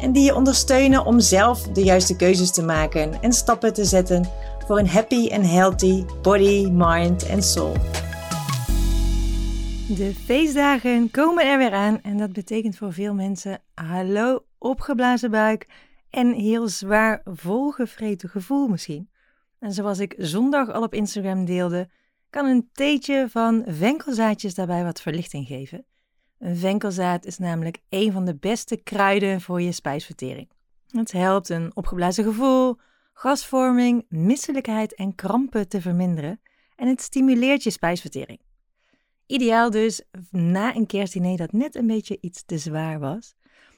en die je ondersteunen om zelf de juiste keuzes te maken en stappen te zetten voor een happy en healthy body, mind en soul. De feestdagen komen er weer aan en dat betekent voor veel mensen hallo opgeblazen buik en heel zwaar volgevreten gevoel misschien. En zoals ik zondag al op Instagram deelde, kan een theetje van venkelzaadjes daarbij wat verlichting geven. Een venkelzaad is namelijk een van de beste kruiden voor je spijsvertering. Het helpt een opgeblazen gevoel, gasvorming, misselijkheid en krampen te verminderen en het stimuleert je spijsvertering. Ideaal dus na een kerstdiner dat net een beetje iets te zwaar was.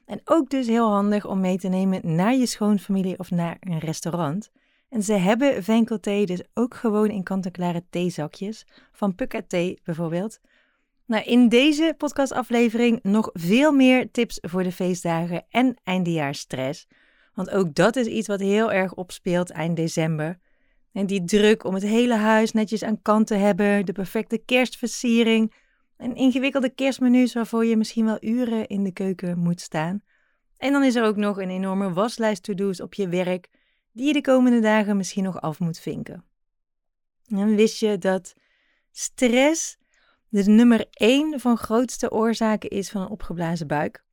En ook dus heel handig om mee te nemen naar je schoonfamilie of naar een restaurant. En ze hebben venkelthee dus ook gewoon in kant-en-klare theezakjes, van Pukka Thee bijvoorbeeld. Nou, in deze podcastaflevering nog veel meer tips voor de feestdagen en eindejaarsstress. Want ook dat is iets wat heel erg opspeelt eind december. En die druk om het hele huis netjes aan kant te hebben, de perfecte kerstversiering en ingewikkelde kerstmenu's waarvoor je misschien wel uren in de keuken moet staan. En dan is er ook nog een enorme waslijst to-do's op je werk die je de komende dagen misschien nog af moet vinken. En wist je dat stress de nummer 1 van grootste oorzaken is van een opgeblazen buik?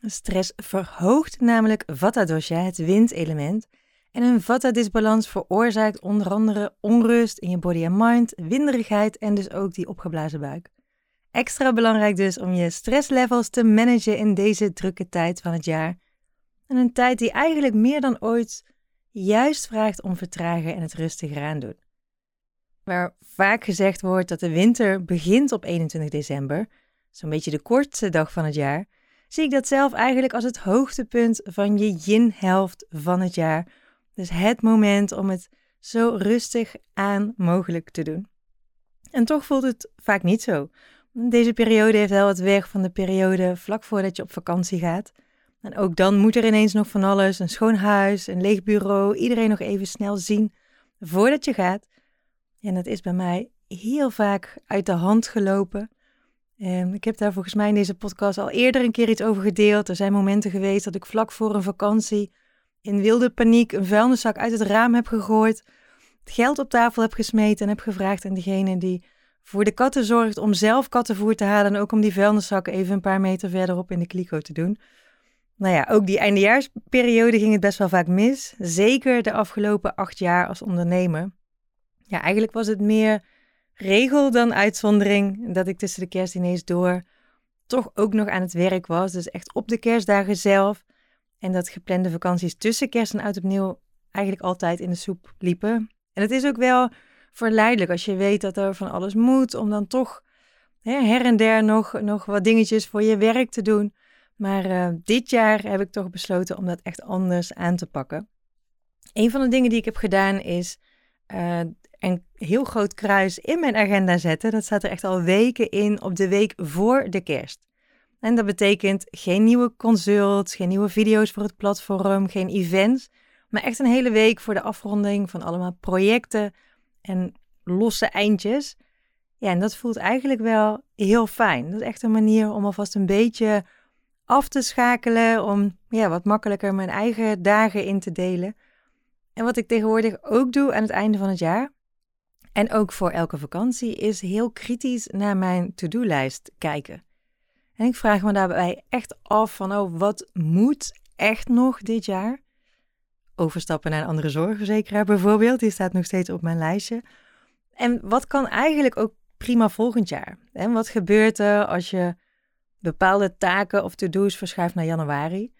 Stress verhoogt namelijk vata dosha, het windelement. En een vata-disbalans veroorzaakt onder andere onrust in je body en mind, winderigheid en dus ook die opgeblazen buik. Extra belangrijk dus om je stresslevels te managen in deze drukke tijd van het jaar. En een tijd die eigenlijk meer dan ooit juist vraagt om vertragen en het rustiger aan doen. Waar vaak gezegd wordt dat de winter begint op 21 december, zo'n beetje de kortste dag van het jaar, zie ik dat zelf eigenlijk als het hoogtepunt van je yin-helft van het jaar. Dus het moment om het zo rustig aan mogelijk te doen. En toch voelt het vaak niet zo. Deze periode heeft wel het weg van de periode vlak voordat je op vakantie gaat. En ook dan moet er ineens nog van alles: een schoon huis, een leeg bureau, iedereen nog even snel zien voordat je gaat. En dat is bij mij heel vaak uit de hand gelopen. Um, ik heb daar volgens mij in deze podcast al eerder een keer iets over gedeeld. Er zijn momenten geweest dat ik vlak voor een vakantie in wilde paniek een vuilniszak uit het raam heb gegooid, het geld op tafel heb gesmeten en heb gevraagd aan degene die voor de katten zorgt om zelf kattenvoer te halen en ook om die vuilniszak even een paar meter verderop in de kliko te doen. Nou ja, ook die eindejaarsperiode ging het best wel vaak mis. Zeker de afgelopen acht jaar als ondernemer. Ja, eigenlijk was het meer regel dan uitzondering dat ik tussen de kerstdiners door toch ook nog aan het werk was. Dus echt op de kerstdagen zelf. En dat geplande vakanties tussen kerst en oud opnieuw eigenlijk altijd in de soep liepen. En het is ook wel verleidelijk als je weet dat er van alles moet, om dan toch hè, her en der nog, nog wat dingetjes voor je werk te doen. Maar uh, dit jaar heb ik toch besloten om dat echt anders aan te pakken. Een van de dingen die ik heb gedaan is uh, een heel groot kruis in mijn agenda zetten. Dat staat er echt al weken in op de week voor de kerst. En dat betekent geen nieuwe consults, geen nieuwe video's voor het platform, geen events, maar echt een hele week voor de afronding van allemaal projecten en losse eindjes. Ja, en dat voelt eigenlijk wel heel fijn. Dat is echt een manier om alvast een beetje af te schakelen, om ja, wat makkelijker mijn eigen dagen in te delen. En wat ik tegenwoordig ook doe aan het einde van het jaar, en ook voor elke vakantie, is heel kritisch naar mijn to-do-lijst kijken. En ik vraag me daarbij echt af van, oh, wat moet echt nog dit jaar? Overstappen naar een andere zorgverzekeraar bijvoorbeeld, die staat nog steeds op mijn lijstje. En wat kan eigenlijk ook prima volgend jaar? En wat gebeurt er als je bepaalde taken of to-do's verschuift naar januari?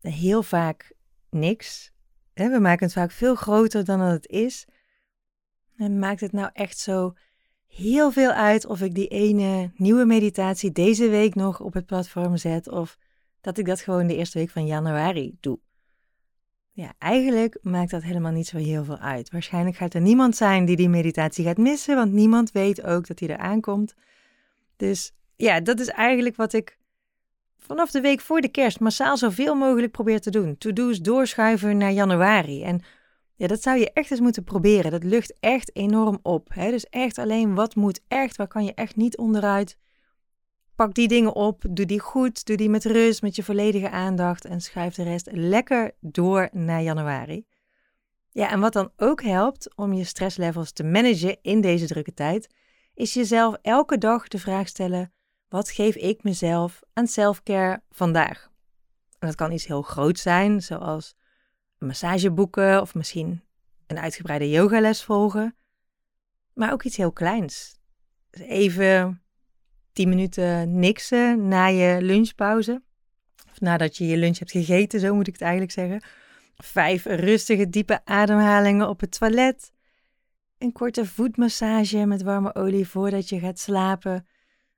Heel vaak niks. We maken het vaak veel groter dan het is. En maakt het nou echt zo heel veel uit of ik die ene nieuwe meditatie deze week nog op het platform zet of dat ik dat gewoon de eerste week van januari doe. Ja, eigenlijk maakt dat helemaal niet zo heel veel uit. Waarschijnlijk gaat er niemand zijn die die meditatie gaat missen, want niemand weet ook dat hij er aankomt. Dus ja, dat is eigenlijk wat ik vanaf de week voor de kerst massaal zoveel mogelijk probeer te doen. To-do's doorschuiven naar januari. En ja, dat zou je echt eens moeten proberen. Dat lucht echt enorm op. Hè? Dus echt alleen wat moet echt, waar kan je echt niet onderuit. Pak die dingen op, doe die goed, doe die met rust, met je volledige aandacht en schuif de rest lekker door naar januari. Ja, en wat dan ook helpt om je stresslevels te managen in deze drukke tijd, is jezelf elke dag de vraag stellen: wat geef ik mezelf aan selfcare vandaag? En dat kan iets heel groots zijn, zoals een massage boeken of misschien een uitgebreide yogales volgen. Maar ook iets heel kleins. Dus even 10 minuten niksen na je lunchpauze. Of nadat je je lunch hebt gegeten, zo moet ik het eigenlijk zeggen. Vijf rustige, diepe ademhalingen op het toilet. Een korte voetmassage met warme olie voordat je gaat slapen.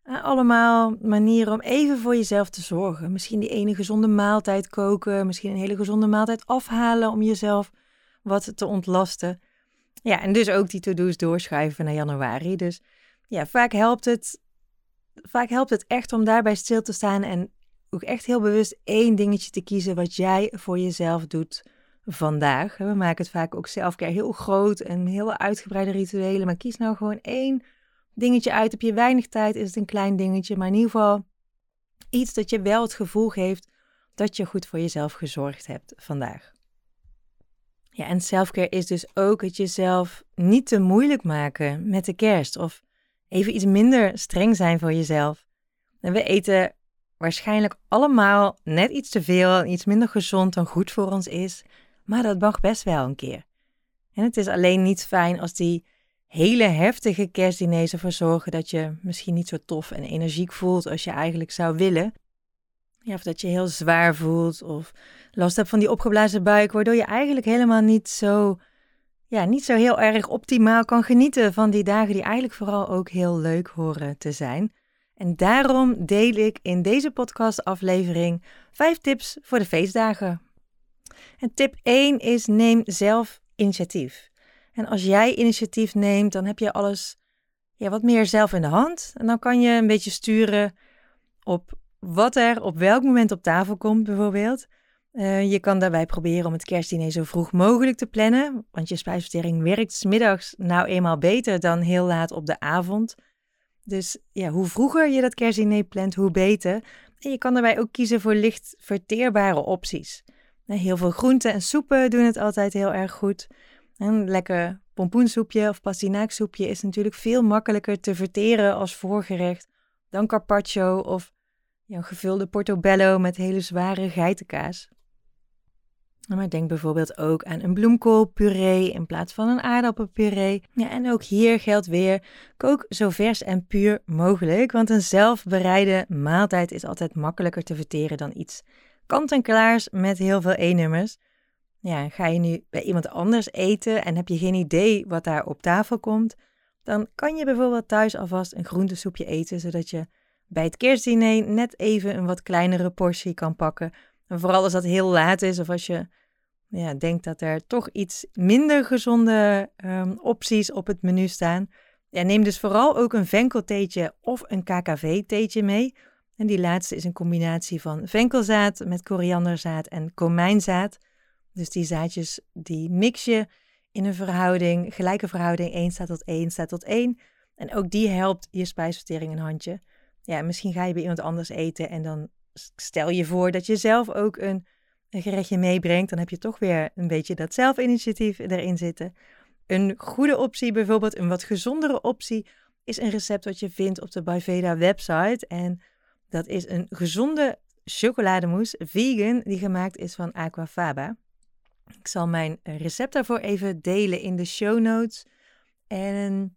Allemaal manieren om even voor jezelf te zorgen. Misschien die ene gezonde maaltijd koken, misschien een hele gezonde maaltijd afhalen om jezelf wat te ontlasten. Ja, en dus ook die to-do's doorschuiven naar januari. Dus ja, vaak helpt het, vaak helpt het echt om daarbij stil te staan en ook echt heel bewust één dingetje te kiezen wat jij voor jezelf doet vandaag. We maken het vaak ook zelf heel groot en heel uitgebreide rituelen, maar kies nou gewoon één dingetje uit. Heb je weinig tijd, is het een klein dingetje. Maar in ieder geval iets dat je wel het gevoel geeft dat je goed voor jezelf gezorgd hebt vandaag. Ja, en selfcare is dus ook het jezelf niet te moeilijk maken met de kerst. Of even iets minder streng zijn voor jezelf. En we eten waarschijnlijk allemaal net iets te veel en iets minder gezond dan goed voor ons is. Maar dat mag best wel een keer. En het is alleen niet fijn als die hele heftige kerstdiners ervoor zorgen dat je misschien niet zo tof en energiek voelt als je eigenlijk zou willen. Ja, of dat je heel zwaar voelt of last hebt van die opgeblazen buik, waardoor je eigenlijk helemaal niet zo, ja, niet zo heel erg optimaal kan genieten van die dagen die eigenlijk vooral ook heel leuk horen te zijn. En daarom deel ik in deze podcastaflevering vijf tips voor de feestdagen. En tip 1 is neem zelf initiatief. En als jij initiatief neemt, dan heb je alles ja, wat meer zelf in de hand. En dan kan je een beetje sturen op wat er op welk moment op tafel komt, bijvoorbeeld. Uh, je kan daarbij proberen om het kerstdiner zo vroeg mogelijk te plannen, want je spijsvertering werkt smiddags nou eenmaal beter dan heel laat op de avond. Dus ja, hoe vroeger je dat kerstdiner plant, hoe beter. En je kan daarbij ook kiezen voor licht verteerbare opties. Heel veel groenten en soepen doen het altijd heel erg goed. Een lekker pompoensoepje of pastinaaksoepje is natuurlijk veel makkelijker te verteren als voorgerecht dan carpaccio of ja, gevulde portobello met hele zware geitenkaas. Maar denk bijvoorbeeld ook aan een bloemkoolpuree in plaats van een aardappelpuree. Ja, en ook hier geldt weer: kook zo vers en puur mogelijk, want een zelfbereide maaltijd is altijd makkelijker te verteren dan iets kant-en-klaars met heel veel E-nummers. Ja, ga je nu bij iemand anders eten en heb je geen idee wat daar op tafel komt, dan kan je bijvoorbeeld thuis alvast een groentesoepje eten, zodat je bij het kerstdiner net even een wat kleinere portie kan pakken. En vooral als dat heel laat is of als je ja, denkt dat er toch iets minder gezonde ehm, opties op het menu staan. Ja, neem dus vooral ook een venkeltheetje of een KKV-theetje mee. En die laatste is een combinatie van venkelzaad met korianderzaad en komijnzaad. Dus die zaadjes, die mix je in een verhouding, gelijke verhouding, 1 staat tot 1 staat tot 1. En ook die helpt je spijsvertering een handje. Ja, misschien ga je bij iemand anders eten en dan stel je voor dat je zelf ook een, een gerechtje meebrengt. Dan heb je toch weer een beetje dat zelfinitiatief erin zitten. Een goede optie, bijvoorbeeld een wat gezondere optie, is een recept wat je vindt op de Bayveda website. En dat is een gezonde chocolademousse, vegan, die gemaakt is van aquafaba. Ik zal mijn recept daarvoor even delen in de show notes. En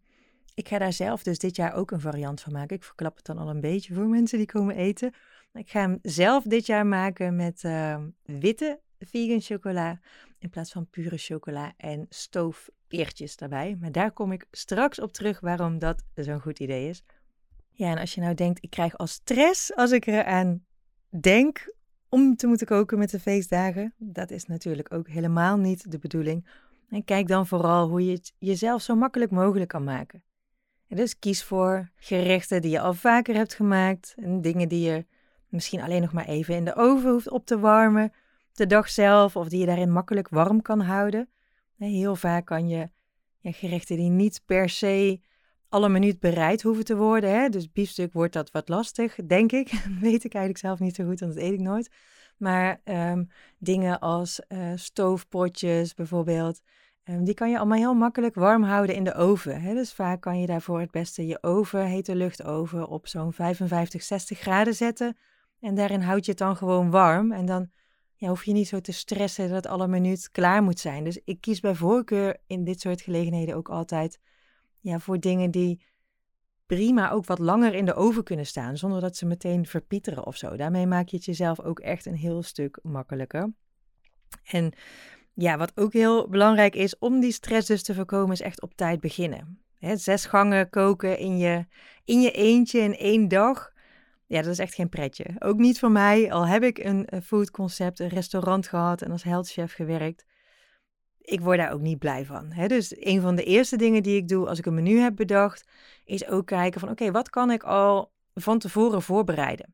ik ga daar zelf dus dit jaar ook een variant van maken. Ik verklap het dan al een beetje voor mensen die komen eten. Ik ga hem zelf dit jaar maken met uh, witte vegan chocola in plaats van pure chocola en stoofpeertjes daarbij. Maar daar kom ik straks op terug waarom dat zo'n goed idee is. Ja, en als je nou denkt, ik krijg al stress als ik eraan denk om te moeten koken met de feestdagen. Dat is natuurlijk ook helemaal niet de bedoeling. En kijk dan vooral hoe je het jezelf zo makkelijk mogelijk kan maken. En dus kies voor gerechten die je al vaker hebt gemaakt en dingen die je misschien alleen nog maar even in de oven hoeft op te warmen de dag zelf of die je daarin makkelijk warm kan houden. Heel vaak kan je gerechten die niet per se alle minuut bereid hoeven te worden. Hè? Dus biefstuk wordt dat wat lastig, denk ik. weet ik eigenlijk zelf niet zo goed, want dat eet ik nooit. Maar ehm, dingen als uh, stoofpotjes bijvoorbeeld, um, die kan je allemaal heel makkelijk warm houden in de oven. Hè? Dus vaak kan je daarvoor het beste je oven, hete luchtoven, op zo'n 55, 60 graden zetten. En daarin houd je het dan gewoon warm. En dan ja, hoef je niet zo te stressen dat alle minuut klaar moet zijn. Dus ik kies bij voorkeur in dit soort gelegenheden ook altijd ja, voor dingen die prima ook wat langer in de oven kunnen staan, zonder dat ze meteen verpieteren of zo. Daarmee maak je het jezelf ook echt een heel stuk makkelijker. En ja, wat ook heel belangrijk is om die stress dus te voorkomen, is echt op tijd beginnen. zes gangen koken in je, in je eentje in één dag. Ja, dat is echt geen pretje. Ook niet voor mij, al heb ik een, food concept, een restaurant gehad en als healthchef gewerkt. Ik word daar ook niet blij van. Hè? Dus een van de eerste dingen die ik doe als ik een menu heb bedacht, is ook kijken van oké, wat kan ik al van tevoren voorbereiden?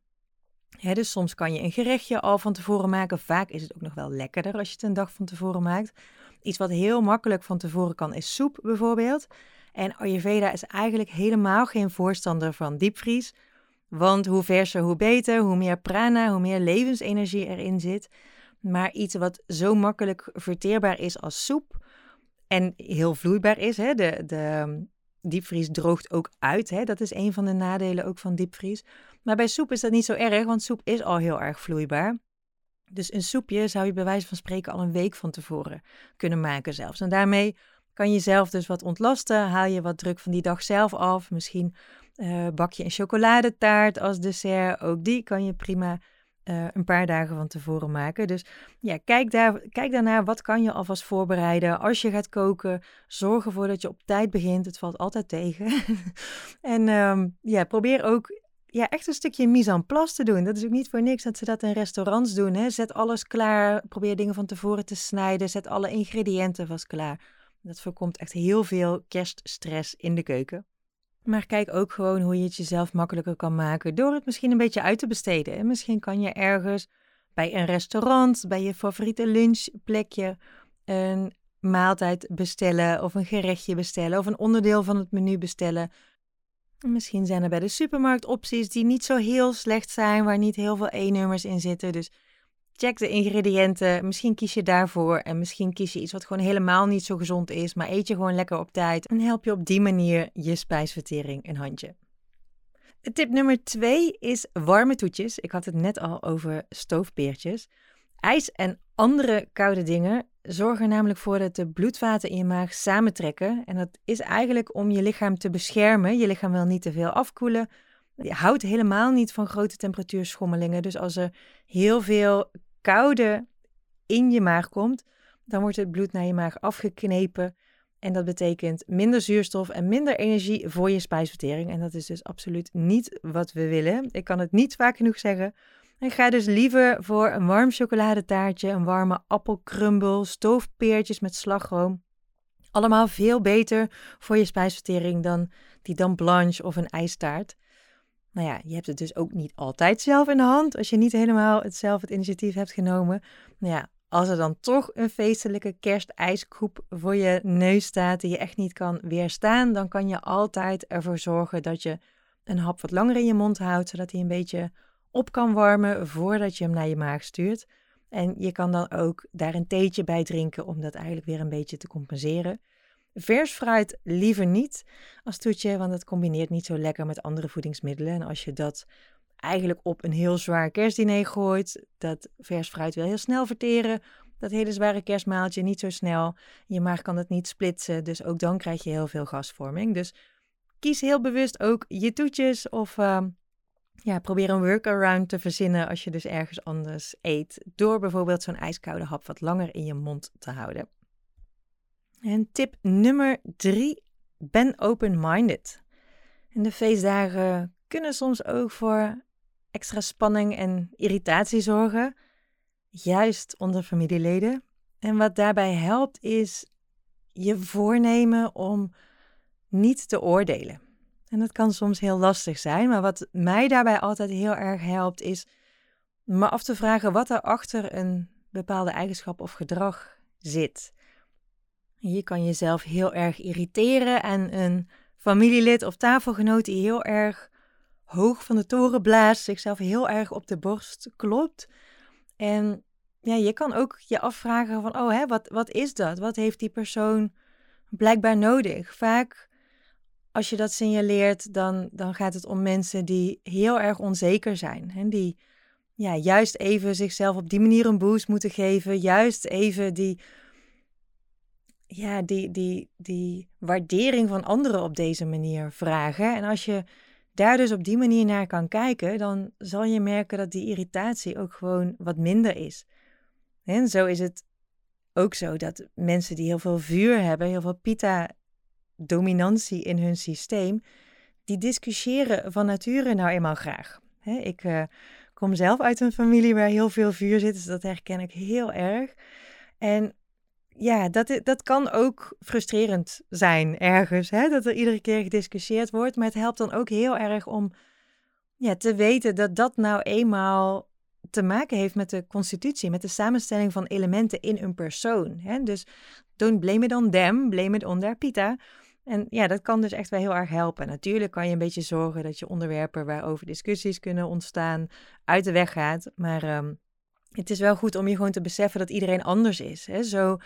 Hè, dus soms kan je een gerechtje al van tevoren maken. Vaak is het ook nog wel lekkerder als je het een dag van tevoren maakt. Iets wat heel makkelijk van tevoren kan is soep bijvoorbeeld. En Ayurveda is eigenlijk helemaal geen voorstander van diepvries. Want hoe verser, hoe beter, hoe meer prana, hoe meer levensenergie erin zit. Maar iets wat zo makkelijk verteerbaar is als soep en heel vloeibaar is. Hè? De, de diepvries droogt ook uit. Hè? Dat is een van de nadelen ook van diepvries. Maar bij soep is dat niet zo erg, want soep is al heel erg vloeibaar. Dus een soepje zou je bij wijze van spreken al een week van tevoren kunnen maken zelfs. En daarmee kan je zelf dus wat ontlasten. Haal je wat druk van die dag zelf af. Misschien uh, bak je een chocoladetaart als dessert. Ook die kan je prima uh, een paar dagen van tevoren maken. Dus ja, kijk, daar, kijk daarnaar. Wat kan je alvast voorbereiden? Als je gaat koken, zorg ervoor dat je op tijd begint. Het valt altijd tegen. en um, ja, probeer ook ja, echt een stukje mise en place te doen. Dat is ook niet voor niks dat ze dat in restaurants doen. Hè? Zet alles klaar. Probeer dingen van tevoren te snijden. Zet alle ingrediënten vast klaar. Dat voorkomt echt heel veel kerststress in de keuken. Maar kijk ook gewoon hoe je het jezelf makkelijker kan maken door het misschien een beetje uit te besteden. En misschien kan je ergens bij een restaurant, bij je favoriete lunchplekje, een maaltijd bestellen of een gerechtje bestellen of een onderdeel van het menu bestellen. Misschien zijn er bij de supermarkt opties die niet zo heel slecht zijn, waar niet heel veel E-nummers in zitten. Dus check de ingrediënten. Misschien kies je daarvoor en misschien kies je iets wat gewoon helemaal niet zo gezond is, maar eet je gewoon lekker op tijd en help je op die manier je spijsvertering een handje. Tip nummer twee is warme toetjes. Ik had het net al over stoofpeertjes. IJs en andere koude dingen zorgen namelijk voor dat de bloedvaten in je maag samentrekken. En dat is eigenlijk om je lichaam te beschermen. Je lichaam wil niet te veel afkoelen. Je houdt helemaal niet van grote temperatuurschommelingen. Dus als er heel veel koude in je maag komt, dan wordt het bloed naar je maag afgeknepen. En dat betekent minder zuurstof en minder energie voor je spijsvertering. En dat is dus absoluut niet wat we willen. Ik kan het niet vaak genoeg zeggen. En ga dus liever voor een warm chocoladetaartje, een warme appelkrumbel, stoofpeertjes met slagroom. Allemaal veel beter voor je spijsvertering dan die dan blanche of een ijstaart. Nou ja, je hebt het dus ook niet altijd zelf in de hand als je niet helemaal het zelf het initiatief hebt genomen. Nou ja, als er dan toch een feestelijke kerstijskoep voor je neus staat die je echt niet kan weerstaan, dan kan je altijd ervoor zorgen dat je een hap wat langer in je mond houdt, zodat hij een beetje op kan warmen voordat je hem naar je maag stuurt. En je kan dan ook daar een theetje bij drinken om dat eigenlijk weer een beetje te compenseren. Vers fruit liever niet als toetje, want het combineert niet zo lekker met andere voedingsmiddelen. En als je dat eigenlijk op een heel zwaar kerstdiner gooit, dat vers fruit wil heel snel verteren. Dat hele zware kerstmaaltje niet zo snel. Je maag kan het niet splitsen, dus ook dan krijg je heel veel gasvorming. Dus kies heel bewust ook je toetjes of ehm, ja, probeer een workaround te verzinnen als je dus ergens anders eet. Door bijvoorbeeld zo'n ijskoude hap wat langer in je mond te houden. En tip nummer drie, ben open-minded. En de feestdagen kunnen soms ook voor extra spanning en irritatie zorgen. juist onder familieleden. En wat daarbij helpt is je voornemen om niet te oordelen. En dat kan soms heel lastig zijn, maar wat mij daarbij altijd heel erg helpt is me af te vragen wat er achter een bepaalde eigenschap of gedrag zit. Je kan jezelf heel erg irriteren en een familielid of tafelgenoot die heel erg hoog van de toren blaast, zichzelf heel erg op de borst klopt. En ja, je kan ook je afvragen van, oh hè, wat, wat is dat? Wat heeft die persoon blijkbaar nodig? Vaak als je dat signaleert, dan, dan gaat het om mensen die heel erg onzeker zijn. Hè? Die ja, juist even zichzelf op die manier een boost moeten geven. Juist even die, ja, die, die, die waardering van anderen op deze manier vragen. En als je daar dus op die manier naar kan kijken, dan zal je merken dat die irritatie ook gewoon wat minder is. En zo is het ook zo dat mensen die heel veel vuur hebben, heel veel pita-dominantie in hun systeem, die discussiëren van nature nou eenmaal graag. ik uh, kom zelf uit een familie waar heel veel vuur zit, dus dat herken ik heel erg. En ja, dat, dat kan ook frustrerend zijn ergens, hè? dat er iedere keer gediscussieerd wordt. Maar het helpt dan ook heel erg om ja, te weten dat dat nou eenmaal te maken heeft met de constitutie, met de samenstelling van elementen in een persoon. Hè? Dus don't blame it on them, blame it on their pita. En ja, dat kan dus echt wel heel erg helpen. Natuurlijk kan je een beetje zorgen dat je onderwerpen waarover discussies kunnen ontstaan uit de weg gaat. Maar ehm, het is wel goed om je gewoon te beseffen dat iedereen anders is. Hè? Zo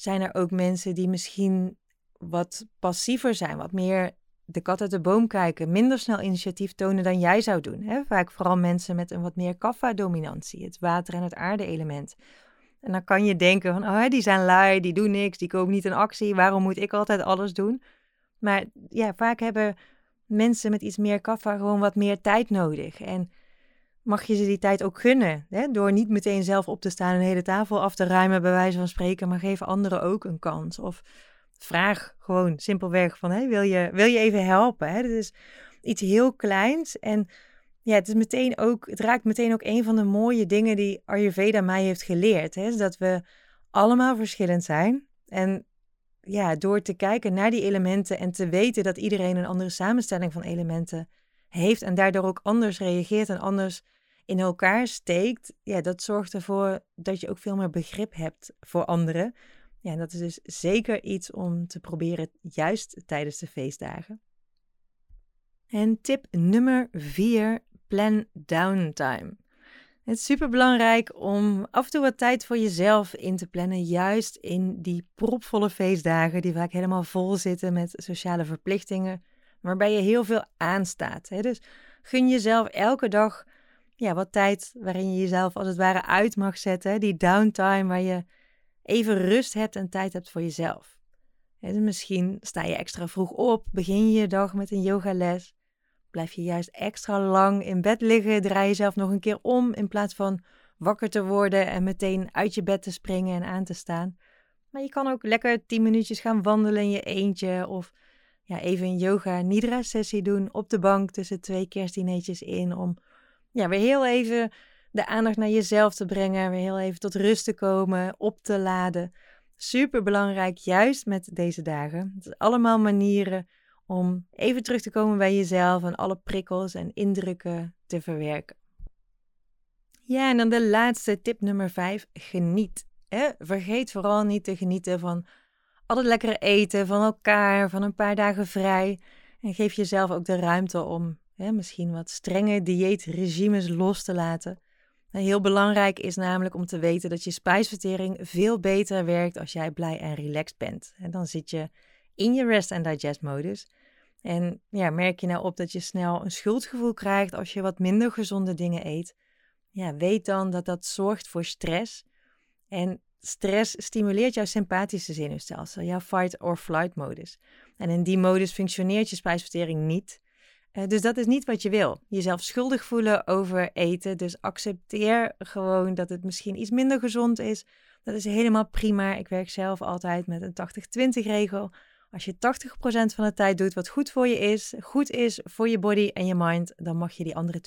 zijn er ook mensen die misschien wat passiever zijn, wat meer de kat uit de boom kijken, minder snel initiatief tonen dan jij zou doen. Hè? Vaak vooral mensen met een wat meer kaffa-dominantie, het water- en het aarde-element. En dan kan je denken van, oh, die zijn lui, die doen niks, die komen niet in actie, waarom moet ik altijd alles doen? Maar ja, vaak hebben mensen met iets meer kaffa gewoon wat meer tijd nodig. En mag je ze die tijd ook gunnen. Hè? Door niet meteen zelf op te staan en een hele tafel af te ruimen, bij wijze van spreken, maar geef anderen ook een kans. Of vraag gewoon simpelweg van, hey, wil, je, wil je even helpen? Hè? Dat is iets heel kleins en ja, het, is meteen ook, het raakt meteen ook een van de mooie dingen die Ayurveda mij heeft geleerd. Hè? Dat we allemaal verschillend zijn. En ja, door te kijken naar die elementen en te weten dat iedereen een andere samenstelling van elementen heeft en daardoor ook anders reageert en anders in elkaar steekt, ja, dat zorgt ervoor dat je ook veel meer begrip hebt voor anderen. Ja, en dat is dus zeker iets om te proberen juist tijdens de feestdagen. En tip nummer 4, plan downtime. Het is super belangrijk om af en toe wat tijd voor jezelf in te plannen, juist in die propvolle feestdagen die vaak helemaal vol zitten met sociale verplichtingen, waarbij je heel veel aanstaat. Hè? Dus gun jezelf elke dag ja, wat tijd waarin je jezelf als het ware uit mag zetten. Die downtime waar je even rust hebt en tijd hebt voor jezelf. dus misschien sta je extra vroeg op, begin je dag met een yogales. Blijf je juist extra lang in bed liggen, draai jezelf nog een keer om in plaats van wakker te worden en meteen uit je bed te springen en aan te staan. Maar je kan ook lekker 10 minuutjes gaan wandelen in je eentje of ja, even een yoga nidra sessie doen op de bank tussen twee kerstdineetjes in om ja, weer heel even de aandacht naar jezelf te brengen, weer heel even tot rust te komen, op te laden. Super belangrijk, juist met deze dagen. Het is allemaal manieren om even terug te komen bij jezelf en alle prikkels en indrukken te verwerken. Ja, en dan de laatste tip nummer 5. Geniet. Vergeet vooral niet te genieten van al het lekkere eten, van elkaar, van een paar dagen vrij. En geef jezelf ook de ruimte om hè, misschien wat strenge dieetregimes los te laten. Heel belangrijk is namelijk om te weten dat je spijsvertering veel beter werkt als jij blij en relaxed bent. En dan zit je in je rest and digest modus. En ja, merk je nou op dat je snel een schuldgevoel krijgt als je wat minder gezonde dingen eet. Ja, weet dan dat dat zorgt voor stress. En stress stimuleert jouw sympathische zenuwstelsel, jouw fight or flight modus. En in die modus functioneert je spijsvertering niet. Uh, dus dat is niet wat je wil. Jezelf schuldig voelen over eten. Dus accepteer gewoon dat het misschien iets minder gezond is. Dat is helemaal prima. Ik werk zelf altijd met een 80-20 regel. Als je 80% van de tijd doet wat goed voor je is, goed is voor je body en je mind, dan mag je die andere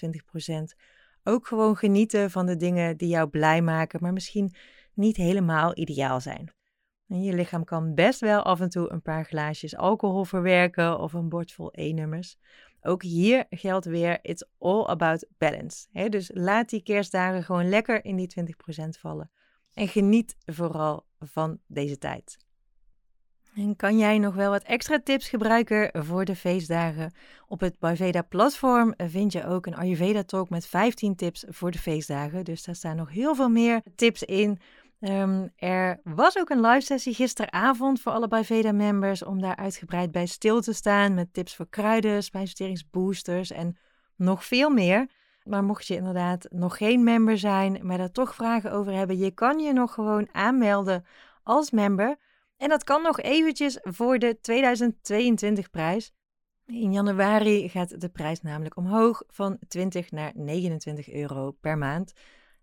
20% ook gewoon genieten van de dingen die jou blij maken, maar misschien niet helemaal ideaal zijn. En je lichaam kan best wel af en toe een paar glaasjes alcohol verwerken of een bord vol E-nummers. Ook hier geldt weer, it's all about balance. dus laat die kerstdagen gewoon lekker in die 20% vallen. En geniet vooral van deze tijd. En kan jij nog wel wat extra tips gebruiken voor de feestdagen? Op het Ayurveda platform vind je ook een Ayurveda talk met 15 tips voor de feestdagen. Dus daar staan nog heel veel meer tips in. Ehm, er was ook een live sessie gisteravond voor alle Ayurveda members om daar uitgebreid bij stil te staan met tips voor kruiden, spijsverteringsboosters en nog veel meer. Maar mocht je inderdaad nog geen member zijn, maar daar toch vragen over hebben, je kan je nog gewoon aanmelden als member. En dat kan nog eventjes voor de 2022 prijs. In januari gaat de prijs namelijk omhoog van 20 naar 29 euro per maand.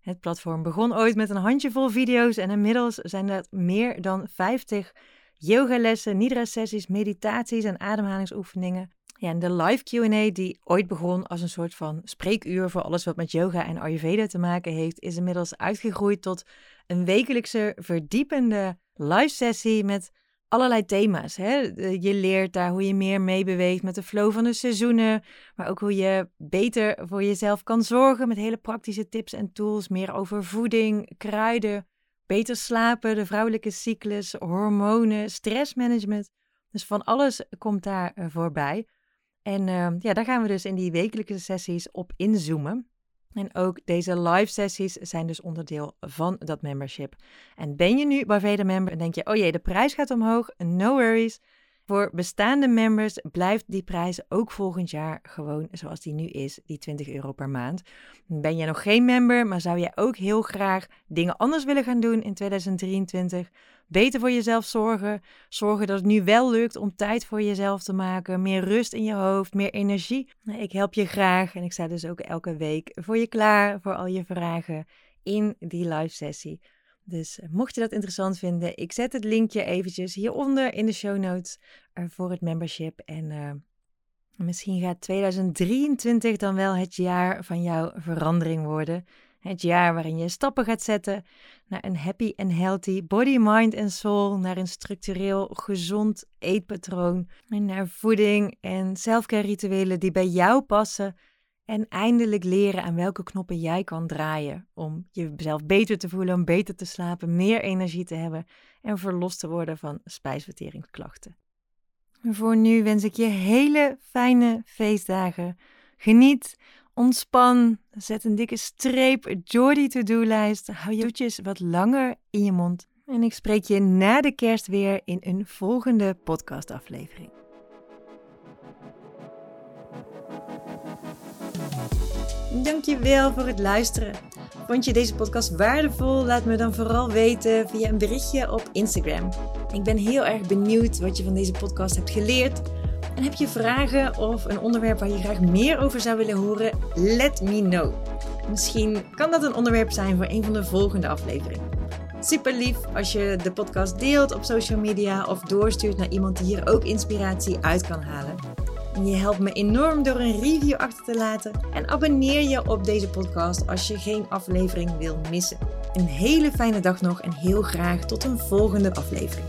Het platform begon ooit met een handjevol video's en inmiddels zijn er meer dan 50 yogalessen, nidra-sessies, meditaties en ademhalingsoefeningen. Ja, en de live Q&A die ooit begon als een soort van spreekuur voor alles wat met yoga en Ayurveda te maken heeft, is inmiddels uitgegroeid tot een wekelijkse verdiepende live sessie met allerlei thema's. Hè? Je leert daar hoe je meer meebeweegt met de flow van de seizoenen, maar ook hoe je beter voor jezelf kan zorgen met hele praktische tips en tools. Meer over voeding, kruiden, beter slapen, de vrouwelijke cyclus, hormonen, stressmanagement. Dus van alles komt daar eh, voorbij. En uh, ja, daar gaan we dus in die wekelijkse sessies op inzoomen. En ook deze live sessies zijn dus onderdeel van dat membership. En ben je nu Baveda member en denk je, oh jee, de prijs gaat omhoog, no worries. Voor bestaande members blijft die prijs ook volgend jaar gewoon zoals die nu is, die 20 euro per maand. Ben je nog geen member, maar zou je ook heel graag dingen anders willen gaan doen in 2023? Beter voor jezelf zorgen, zorgen dat het nu wel lukt om tijd voor jezelf te maken, meer rust in je hoofd, meer energie. Nou, ik help je graag en ik sta dus ook elke week voor je klaar voor al je vragen in die live sessie. Dus eh, mocht je dat interessant vinden, ik zet het linkje eventjes hieronder in de show notes uh, voor het membership. En uh, misschien gaat 2023 dan wel het jaar van jouw verandering worden. Het jaar waarin je stappen gaat zetten naar een happy en healthy body, mind en soul. Naar een structureel gezond eetpatroon. En naar voeding en selfcare rituelen die bij jou passen en eindelijk leren aan welke knoppen jij kan draaien om jezelf beter te voelen, om beter te slapen, meer energie te hebben en verlost te worden van spijsverteringsklachten. voor nu wens ik je hele fijne feestdagen. Geniet, ontspan, zet een dikke streep, Jordy to-do-lijst, hou je toetjes wat langer in je mond. En ik spreek je na de kerst weer in een volgende podcastaflevering. Dankjewel voor het luisteren. Vond je deze podcast waardevol? Laat me dan vooral weten via een berichtje op Instagram. Ik ben heel erg benieuwd wat je van deze podcast hebt geleerd. En heb je vragen of een onderwerp waar je graag meer over zou willen horen? Let me know. Misschien kan dat een onderwerp zijn voor een van de volgende afleveringen. Super lief als je de podcast deelt op social media of doorstuurt naar iemand die hier ook inspiratie uit kan halen. Je helpt me enorm door een review achter te laten. En abonneer je op deze podcast als je geen aflevering wil missen. Een hele fijne dag nog en heel graag tot een volgende aflevering.